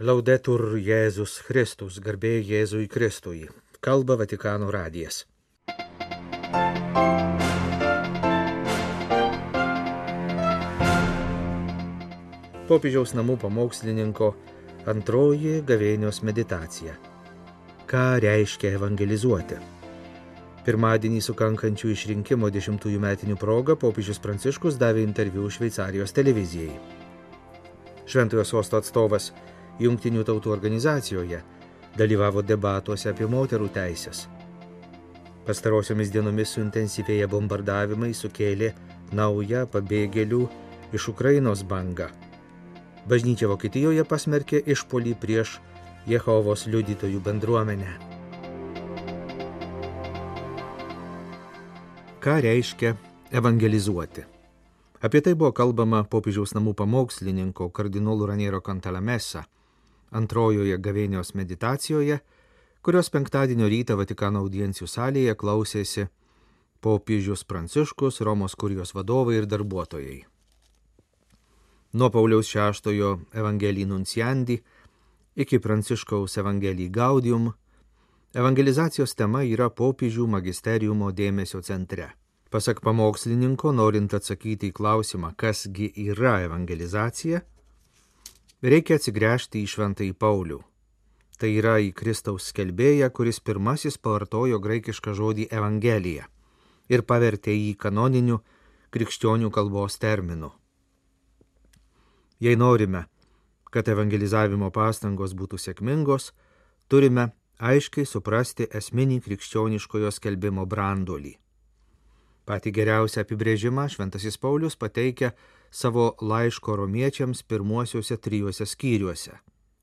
Laudetur Jėzus Kristus, garbė Jėzui Kristui. Kalba Vatikano radijas. Popiežiaus namų pamokslininko antroji gavėnios meditacija. Ką reiškia evangelizuoti? Pirmadienį sukankančių išrinkimo dešimtųjų metinių progą popiežius Pranciškus davė interviu Šveicarijos televizijai. Šventojo sosto atstovas Junktinių tautų organizacijoje dalyvavo debatuose apie moterų teisės. Pastarosiomis dienomis suintensyvėję bombardavimai sukėlė naują pabėgėlių iš Ukrainos bangą. Bažnyčia Vokietijoje pasmerkė išpolį prieš Jehovos liudytojų bendruomenę. Ką reiškia evangelizuoti? Apie tai buvo kalbama popiežiaus namų pamokslininko kardinolų Raniero Kantalamesa antrojoje gavėnios meditacijoje, kurios penktadienio rytą Vatikano audiencijų salėje klausėsi popiežius Pranciškus, Romos kurijos vadovai ir darbuotojai. Nuo Pauliaus VI Evangelijų Nunciandi iki Pranciškaus Evangelijų Gaudium evangelizacijos tema yra popiežių magisteriumo dėmesio centre. Pasak pamokslininko, norint atsakyti į klausimą, kasgi yra evangelizacija, reikia atsigręžti į šventąjį Paulių. Tai yra į Kristaus skelbėją, kuris pirmasis pavartojo graikišką žodį evangelija ir pavertė jį kanoniniu krikščionių kalbos terminu. Jei norime, kad evangelizavimo pastangos būtų sėkmingos, turime aiškiai suprasti esminį krikščioniškojo skelbimo brandolį. Pati geriausią apibrėžimą Šventasis Paulius pateikia savo laiško romiečiams pirmuosiuose trijuose skyriuose.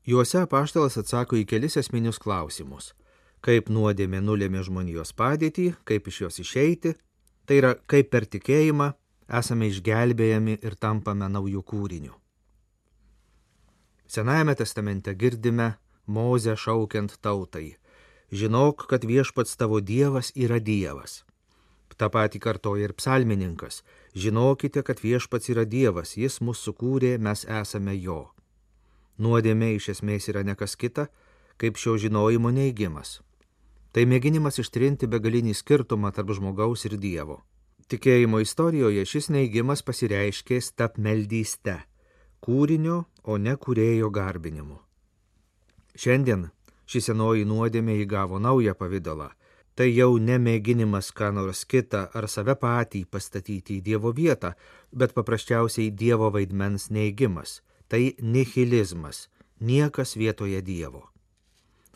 Juose apaštalas atsako į kelis esminius klausimus - kaip nuodėmė nulėmė žmonijos padėtį, kaip iš jos išeiti, tai yra kaip per tikėjimą esame išgelbėjami ir tampame naujų kūrinių. Senajame testamente girdime Mozę šaukiant tautai - žinok, kad viešpats tavo Dievas yra Dievas Ta pati kartoja ir psalmininkas. Žinokite, kad viešpats yra Dievas, jis mus sukūrė, mes esame jo. Nuodėmė iš esmės yra nekas kita, kaip šio žinojimo neigimas. Tai mėginimas ištrinti begalinį skirtumą tarp žmogaus ir Dievo. Tikėjimo istorijoje šis neigimas pasireiškė stapmeldyste - kūrinio, o ne kūrėjo garbinimu. Šiandien ši senoji nuodėmė įgavo naują pavydalą Tai jau nemėginimas ką nors kitą ar save patį pastatyti į Dievo vietą, bet paprasčiausiai Dievo vaidmens neigimas. Tai nihilizmas, niekas vietoje Dievo.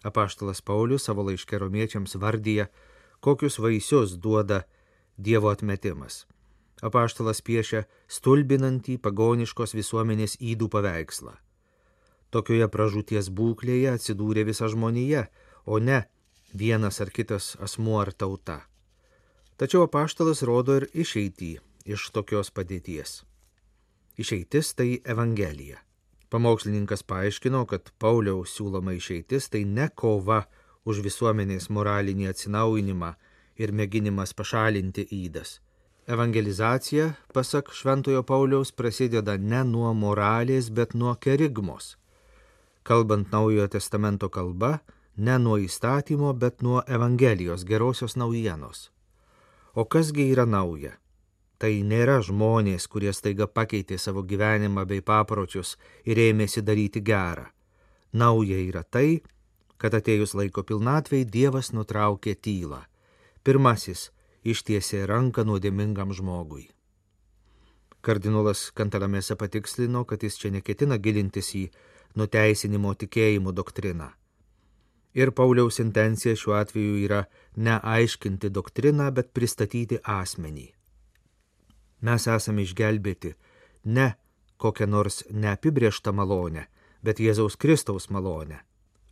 Apaštalas Paulius savo laiške romiečiams vardyje, kokius vaisius duoda Dievo atmetimas. Apaštalas piešia stulbinantį pagoniškos visuomenės įdų paveikslą. Tokioje pražūties būklėje atsidūrė visa žmonija, o ne vienas ar kitas asmuo ar tauta. Tačiau apaštalas rodo ir išeitį iš tokios padėties. Išeitis tai Evangelija. Pamokslininkas paaiškino, kad Pauliaus siūloma išeitis tai ne kova už visuomenės moralinį atsinaujinimą ir mėginimas pašalinti įdas. Evangelizacija, pasak Šventojo Pauliaus, prasideda ne nuo moralės, bet nuo kerigmos. Kalbant Naujojo testamento kalba, ne nuo įstatymo, bet nuo Evangelijos gerosios naujienos. O kasgi yra nauja? Tai nėra žmonės, kurie staiga pakeitė savo gyvenimą bei papročius ir ėmėsi daryti gerą. Nauja yra tai, kad atėjus laiko pilnatvei Dievas nutraukė tylą. Pirmasis ištiesė ranką nuodėmingam žmogui. Kardinolas Kantalamėse patikslino, kad jis čia neketina gilintis į nuteisinimo tikėjimų doktriną Ir Pauliaus intencija šiuo atveju yra ne aiškinti doktriną, bet pristatyti asmenį. Mes esame išgelbėti ne kokią nors neapibrieštą malonę, bet Jėzaus Kristaus malonę.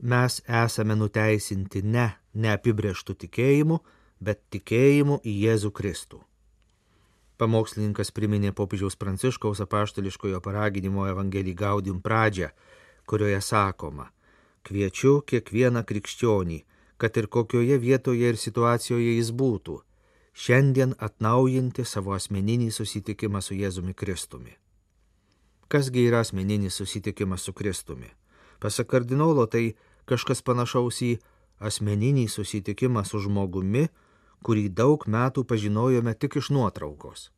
Mes esame nuteisinti ne neapibrieštų tikėjimu, bet tikėjimu į Jėzų Kristų. Pamokslininkas priminė popiežiaus pranciškaus apaštališkojo paraginimo Evangelijį Gaudium pradžią, kurioje sakoma – Kviečiu kiekvieną krikščionį, kad ir kokioje vietoje ir situacijoje jis būtų, šiandien atnaujinti savo asmeninį susitikimą su Jėzumi Kristumi. Kasgi yra asmeninis susitikimas su Kristumi? Pasak kardinolo tai kažkas panašaus į asmeninį susitikimą su žmogumi, kurį daug metų pažinojome tik iš nuotraukos.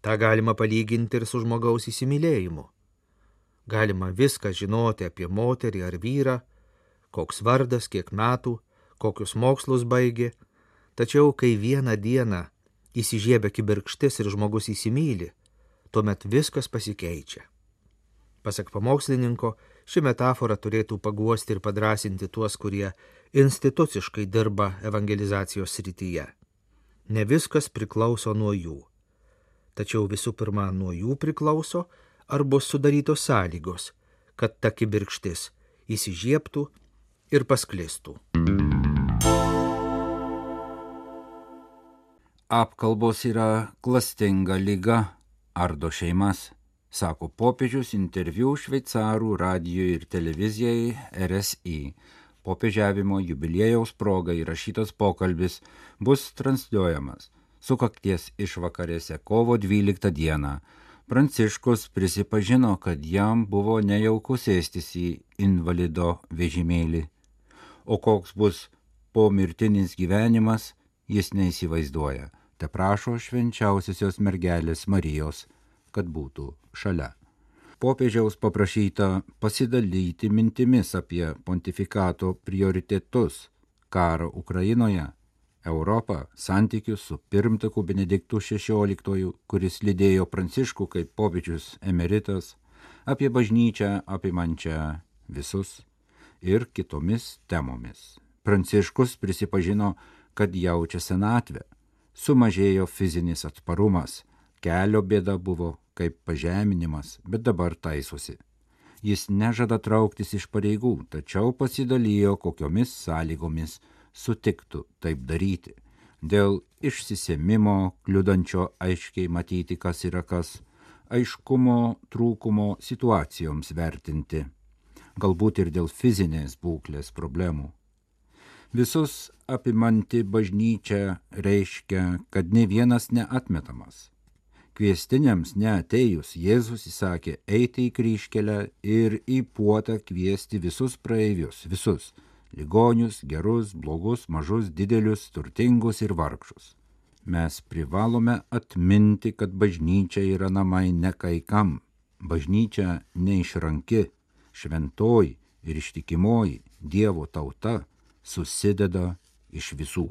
Ta galima palyginti ir su žmogaus įsimylėjimu. Galima viską žinoti apie moterį ar vyrą, koks vardas, kiek metų, kokius mokslus baigė, tačiau kai vieną dieną įsižiebia kibirkštis ir žmogus įsimyli, tuomet viskas pasikeičia. Pasak pamokslininko, ši metafora turėtų paguosti ir padrasinti tuos, kurie instituciškai dirba evangelizacijos srityje. Ne viskas priklauso nuo jų. Tačiau visų pirma nuo jų priklauso, ar bus sudarytos sąlygos, kad ta kibirkštis įsižiebtų ir pasklistų. Apkalbos yra klastinga lyga, ardo šeimas, sako popiežius interviu šveicarų radijui ir televizijai RSI popiežiavimo jubiliejaus proga įrašytas pokalbis bus transliuojamas sukakties išvakarėse kovo 12 dieną. Pranciškus prisipažino, kad jam buvo nejauku sėstis į invalido vežimėlį, o koks bus pomirtinis gyvenimas, jis neįsivaizduoja. Te prašo švenčiausiosios mergelės Marijos, kad būtų šalia. Popiežiaus paprašyta pasidalyti mintimis apie pontifikato prioritetus - karą Ukrainoje, Europą, santykius su pirmtaku Benediktu XVI, kuris lydėjo Pranciškų kaip popiežius emeritas, apie bažnyčią apimančią visus ir kitomis temomis. Pranciškus prisipažino, kad jaučia senatvę, sumažėjo fizinis atsparumas, kelio bėda buvo kaip pažeminimas, bet dabar taisosi. Jis nežada trauktis iš pareigų, tačiau pasidalijo, kokiomis sąlygomis sutiktų taip daryti. Dėl išsisėmimo, kliudančio aiškiai matyti, kas yra kas, aiškumo trūkumo situacijoms vertinti, galbūt ir dėl fizinės būklės problemų. Visus apimanti bažnyčia reiškia, kad ne vienas neatmetamas Kviestiniams neatėjus Jėzus įsakė eiti į kryškelę ir į puotą kviesti visus praeivius, visus - ligonius, gerus, blogus, mažus, didelius, turtingus ir vargšus. Mes privalome atminti, kad bažnyčia yra namai ne kai kam. Bažnyčia neišranki, šventoji ir ištikimoji Dievo tauta susideda iš visų.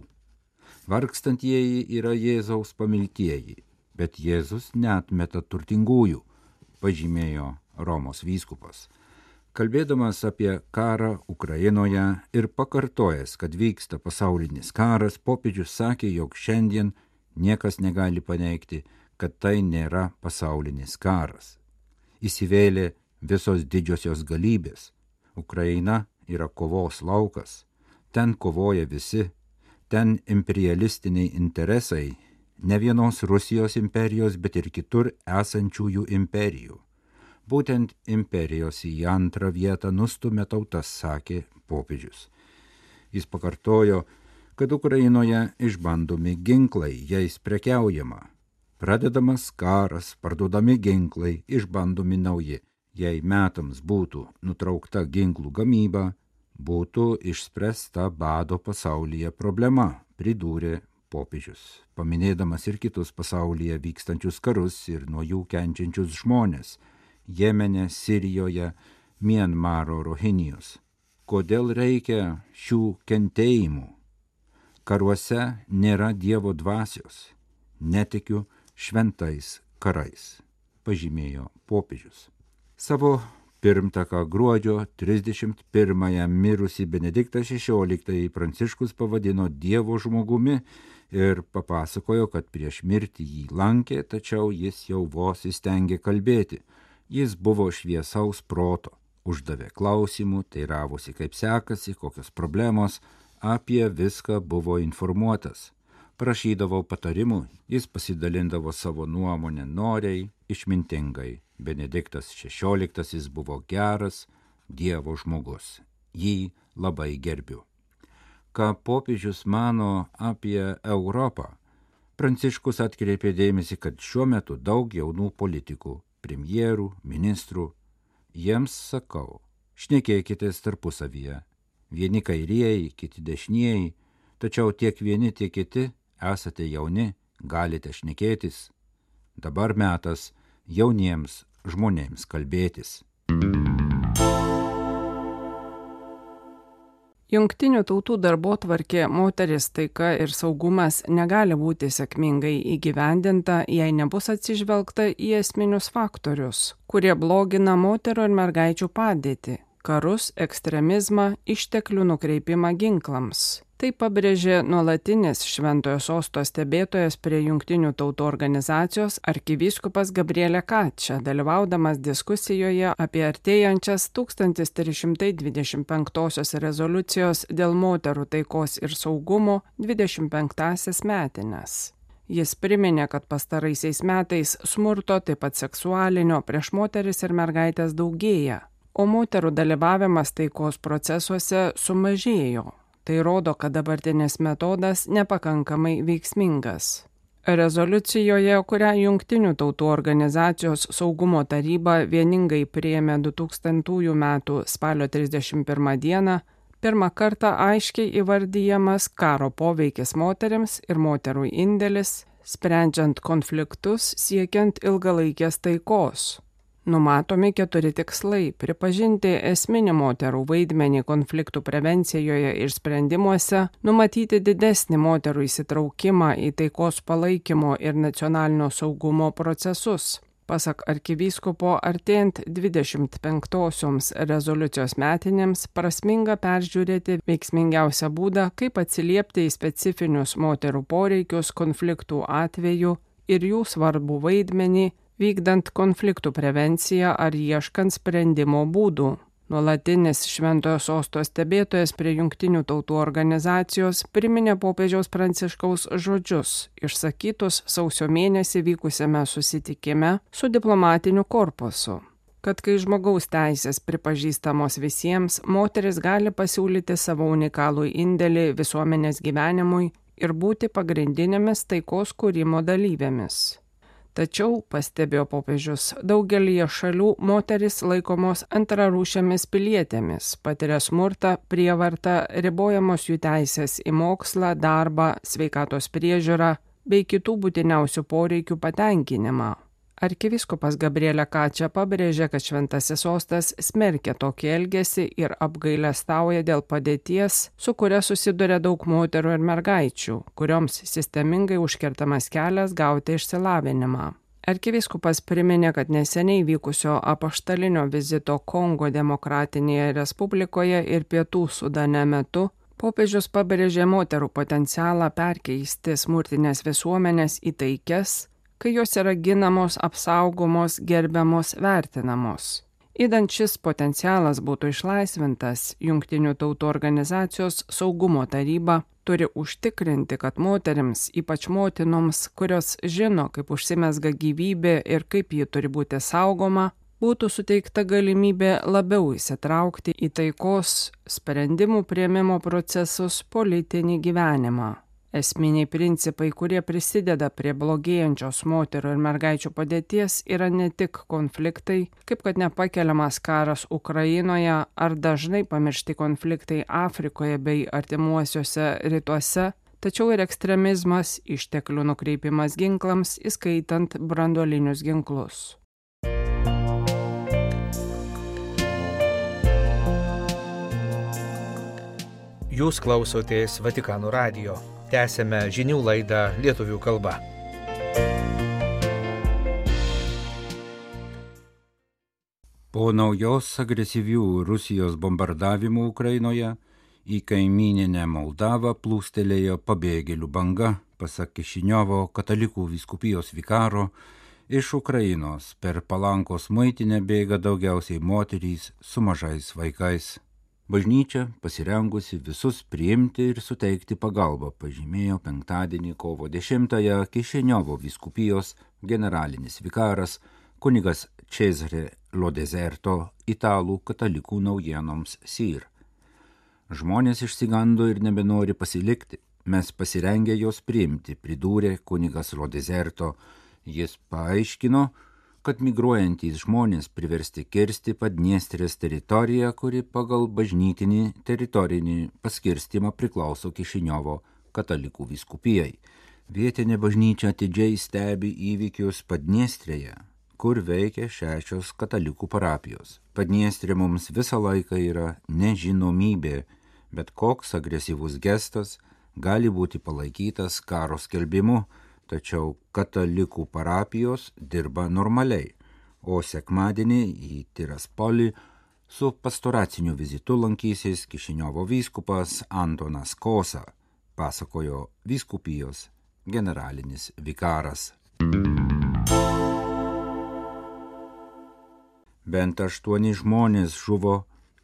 Vargstantieji yra Jėzaus pamiltieji bet Jėzus netmeta turtingųjų, pažymėjo Romos vyskupas. Kalbėdamas apie karą Ukrainoje ir pakartojęs, kad vyksta pasaulinis karas, popiežius sakė, jog šiandien niekas negali paneigti, kad tai nėra pasaulinis karas. Įsivėlė visos didžiosios galybės. Ukraina yra kovos laukas. Ten kovoja visi. Ten imperialistiniai interesai ne vienos Rusijos imperijos, bet ir kitur esančiųjų imperijų. Būtent imperijos į antrą vietą nustumė tautas, sakė popiežius. Jis pakartojo, kad Ukrainoje išbandomi ginklai, jais prekiaujama. Pradedamas karas, parduodami ginklai, išbandomi nauji. Jei metams būtų nutraukta ginklų gamyba, būtų išspręsta bado pasaulyje problema, pridūrė popiežius, paminėdamas ir kitus pasaulyje vykstančius karus ir nuo jų kenčiančius žmonės - Jemene, Sirijoje, Mienmaro rohinijos. Kodėl reikia šių kentėjimų? Karuose nėra Dievo dvasios, netikiu šventais karais, pažymėjo popiežius. Savo pirmtaką gruodžio 31-ąją mirusį Benediktą XVI Pranciškus pavadino Dievo žmogumi ir papasakojo, kad prieš mirtį jį lankė, tačiau jis jau vos įstengė kalbėti. Jis buvo šviesaus proto, uždavė klausimų, teiravosi kaip sekasi, kokios problemos, apie viską buvo informuotas. Prašydavo patarimų, jis pasidalindavo savo nuomonę noriai, išmintingai. Benediktas XVI buvo geras Dievo žmogus. Jį labai gerbiu ką popiežius mano apie Europą. Pranciškus atkreipė dėmesį, kad šiuo metu daug jaunų politikų, premjerų, ministrų, jiems sakau, šnekėkitės tarpusavyje. Vieni kairieji, kiti dešinieji, tačiau tiek vieni, tiek kiti esate jauni, galite šnekėtis. Dabar metas jauniems žmonėms kalbėtis. Jungtinių tautų darbo tvarkė moteris taika ir saugumas negali būti sėkmingai įgyvendinta, jei nebus atsižvelgta į esminius faktorius, kurie blogina moterų ir mergaičių padėtį - karus, ekstremizmą, išteklių nukreipimą ginklams. Tai pabrėžė nuolatinis šventojo sosto stebėtojas prie Junktinių tautų organizacijos arkivyskupas Gabrielė Kačia, dalyvaudamas diskusijoje apie artėjančias 1325 rezoliucijos dėl moterų taikos ir saugumo 25-asias metinės. Jis priminė, kad pastaraisiais metais smurto, taip pat seksualinio prieš moteris ir mergaitės daugėja, o moterų dalyvavimas taikos procesuose sumažėjo. Tai rodo, kad dabartinis metodas nepakankamai veiksmingas. Rezoliucijoje, kurią Junktinių tautų organizacijos saugumo taryba vieningai priėmė 2000 m. spalio 31 d., pirmą kartą aiškiai įvardyjamas karo poveikis moteriams ir moterų indėlis, sprendžiant konfliktus siekiant ilgalaikės taikos. Numatomi keturi tikslai - pripažinti esminį moterų vaidmenį konfliktų prevencijoje ir sprendimuose, numatyti didesnį moterų įsitraukimą į taikos palaikymo ir nacionalinio saugumo procesus. Pasak arkivyskupo, artėjant 25-osioms rezoliucijos metinėms, prasminga peržiūrėti veiksmingiausią būdą, kaip atsiliepti į specifinius moterų poreikius konfliktų atveju ir jų svarbų vaidmenį vykdant konfliktų prevenciją ar ieškant sprendimo būdų. Nuolatinis šventojo sosto stebėtojas prie jungtinių tautų organizacijos priminė popiežiaus pranciškaus žodžius, išsakytus sausio mėnesį vykusiame susitikime su diplomatiniu korpusu kad kai žmogaus teisės pripažįstamos visiems, moteris gali pasiūlyti savo unikalų indėlį visuomenės gyvenimui ir būti pagrindinėmis taikos kūrimo dalyvėmis. Tačiau, pastebėjo popiežius, daugelie šalių moteris laikomos antrarūšėmis pilietėmis, patiria smurtą, prievartą, ribojamos jų teisės į mokslą, darbą, sveikatos priežiūrą bei kitų būtiniausių poreikių patenkinimą. Arkiviskupas Gabrielė Kačia pabrėžė, kad šventasis sostas smerkia tokį elgesį ir apgailę stauja dėl padėties, su kuria susiduria daug moterų ir mergaičių, kurioms sistemingai užkertamas kelias gauti išsilavinimą. Arkiviskupas priminė, kad neseniai vykusio apaštalinio vizito Kongo demokratinėje Respublikoje ir Pietų Sudane metu popiežius pabrėžė moterų potencialą perkeisti smurtinės visuomenės į taikes, kai jos yra ginamos, apsaugomos, gerbiamos, vertinamos. Įdant šis potencialas būtų išlaisvintas, Junktinių tautų organizacijos saugumo taryba turi užtikrinti, kad moteriams, ypač motinoms, kurios žino, kaip užsimesga gyvybė ir kaip ji turi būti saugoma, būtų suteikta galimybė labiau įsitraukti į taikos sprendimų prieimimo procesus politinį gyvenimą. Esminiai principai, kurie prisideda prie blogėjančios moterų ir mergaičių padėties, yra ne tik konfliktai, kaip kad nepakeliamas karas Ukrainoje ar dažnai pamiršti konfliktai Afrikoje bei artimuosiuose rytuose, tačiau ir ekstremizmas, išteklių nukreipimas ginklams, įskaitant branduolinius ginklus. Jūs klausotės Vatikano radio. Tęsėme žinių laidą lietuvių kalba. Po naujos agresyvių Rusijos bombardavimų Ukrainoje į kaimininę Moldavą plūstelėjo pabėgėlių banga, pasak Kišiniovo katalikų viskupijos vikaro, iš Ukrainos per palankos maitinę bėga daugiausiai moterys su mažais vaikais. Bažnyčia pasirengusi visus priimti ir suteikti pagalbą, pažymėjo penktadienį kovo 10-ąją Kišeniovo viskupijos generalinis vikaras kunigas Cesare Lodezerto italų katalikų naujienoms SIR. Žmonės išsigando ir nebenori pasilikti, mes pasirengę jos priimti, pridūrė kunigas Lodezerto. Jis paaiškino, kad migruojantys žmonės priversti kirsti Padniestrės teritoriją, kuri pagal bažnytinį teritorinį paskirstimą priklauso Kišiniovo katalikų viskupijai. Vietinė bažnyčia atidžiai stebi įvykius Padniestrėje, kur veikia šešios katalikų parapijos. Padniestrė mums visą laiką yra nežinomybė, bet koks agresyvus gestas gali būti palaikytas karo skelbimu, tačiau katalikų parapijos dirba normaliai, o sekmadienį į Tiraspolį su pastoraciniu vizitu lankysis Kišiniovo vyskupas Antonas Kosa, pasakojo vyskupijos generalinis vikaras. Bent aštuoni žmonės žuvo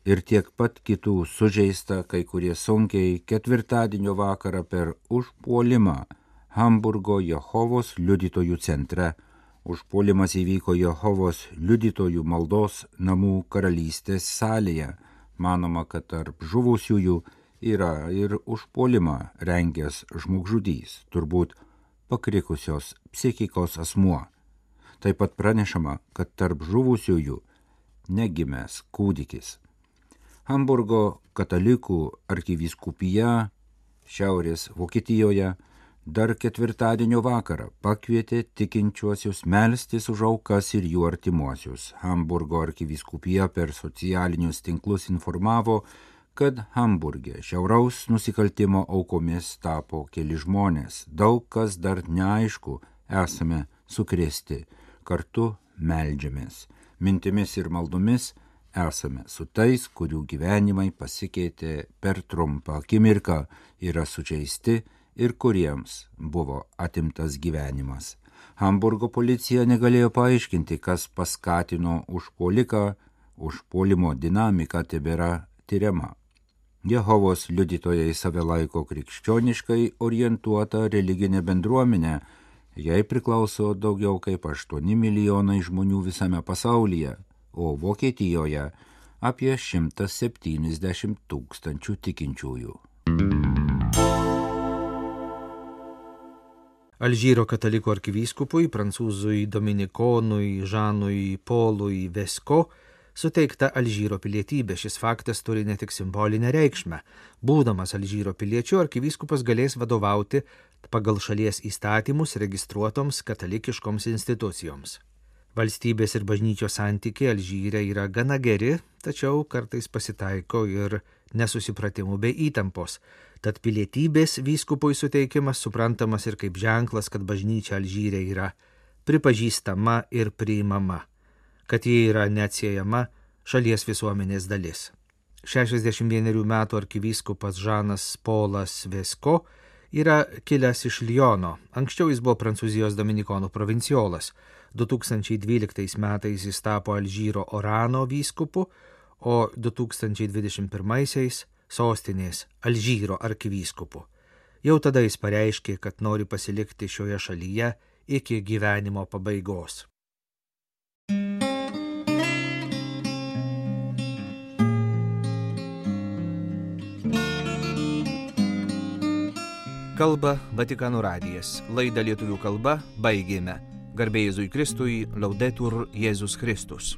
ir tiek pat kitų sužeista, kai kurie sunkiai ketvirtadienio vakarą per užpuolimą Hamburgo Jehovos liudytojų centre. Užpuolimas įvyko Jehovos liudytojų maldos namų karalystės salėje. Manoma, kad tarp žuvusiųjų yra ir užpuolimą rengęs žmogžudys, turbūt pakrikusios psichikos asmuo. Taip pat pranešama, kad tarp žuvusiųjų negimęs kūdikis. Hamburgo katalikų arkivyskupija Šiaurės Vokietijoje dar ketvirtadienio vakarą pakvietė tikinčiuosius melstis už aukas ir jų artimuosius. Hamburgo arkivyskupija per socialinius tinklus informavo, kad Hamburgė šiauraus nusikaltimo aukomis tapo keli žmonės. Daug kas dar neaišku, esame sukrėsti. Kartu meldžiamės. Mintimis ir maldomis esame su tais, kurių gyvenimai pasikeitė per trumpą akimirką, yra sužeisti ir kuriems buvo atimtas gyvenimas. Hamburgo policija negalėjo paaiškinti, kas paskatino užpoliką, užpolimo dinamika tebėra tyriama. Jehovos liudytojai save laiko krikščioniškai orientuota religinė bendruomenė, jai priklauso daugiau kaip 8 milijonai žmonių visame pasaulyje, o Vokietijoje apie 170 tūkstančių tikinčiųjų. Alžyro katalikų arkivyskupui, prancūzui Dominikonui Žanui Polui Vesko suteikta Alžyro pilietybė. Šis faktas turi ne tik simbolinę reikšmę. Būdamas Alžyro piliečiu, arkivyskupas galės vadovauti pagal šalies įstatymus registruotoms katalikiškoms institucijoms. Valstybės ir bažnyčios santykiai Alžyre yra gana geri, tačiau kartais pasitaiko ir nesusipratimų bei įtampos. Tad pilietybės vyskupui suteikimas suprantamas ir kaip ženklas, kad bažnyčia Alžyrė yra pripažįstama ir priimama, kad ji yra neatsiejama šalies visuomenės dalis. 61 metų arkivyskupas Žanas Polas Vesko yra kilęs iš Lyono, anksčiau jis buvo Prancūzijos Dominikonų provinciolas, 2012 metais jis tapo Alžyro Orano vyskupu, o 2021 sostinės Alžyro arkivyskupu. Jau tada jis pareiškė, kad nori pasilikti šioje šalyje iki gyvenimo pabaigos. Kalba Vatikanų radijas. Laidą lietuvių kalba baigėme. Garbėjai Jėzui Kristui, laudetur Jėzus Kristus.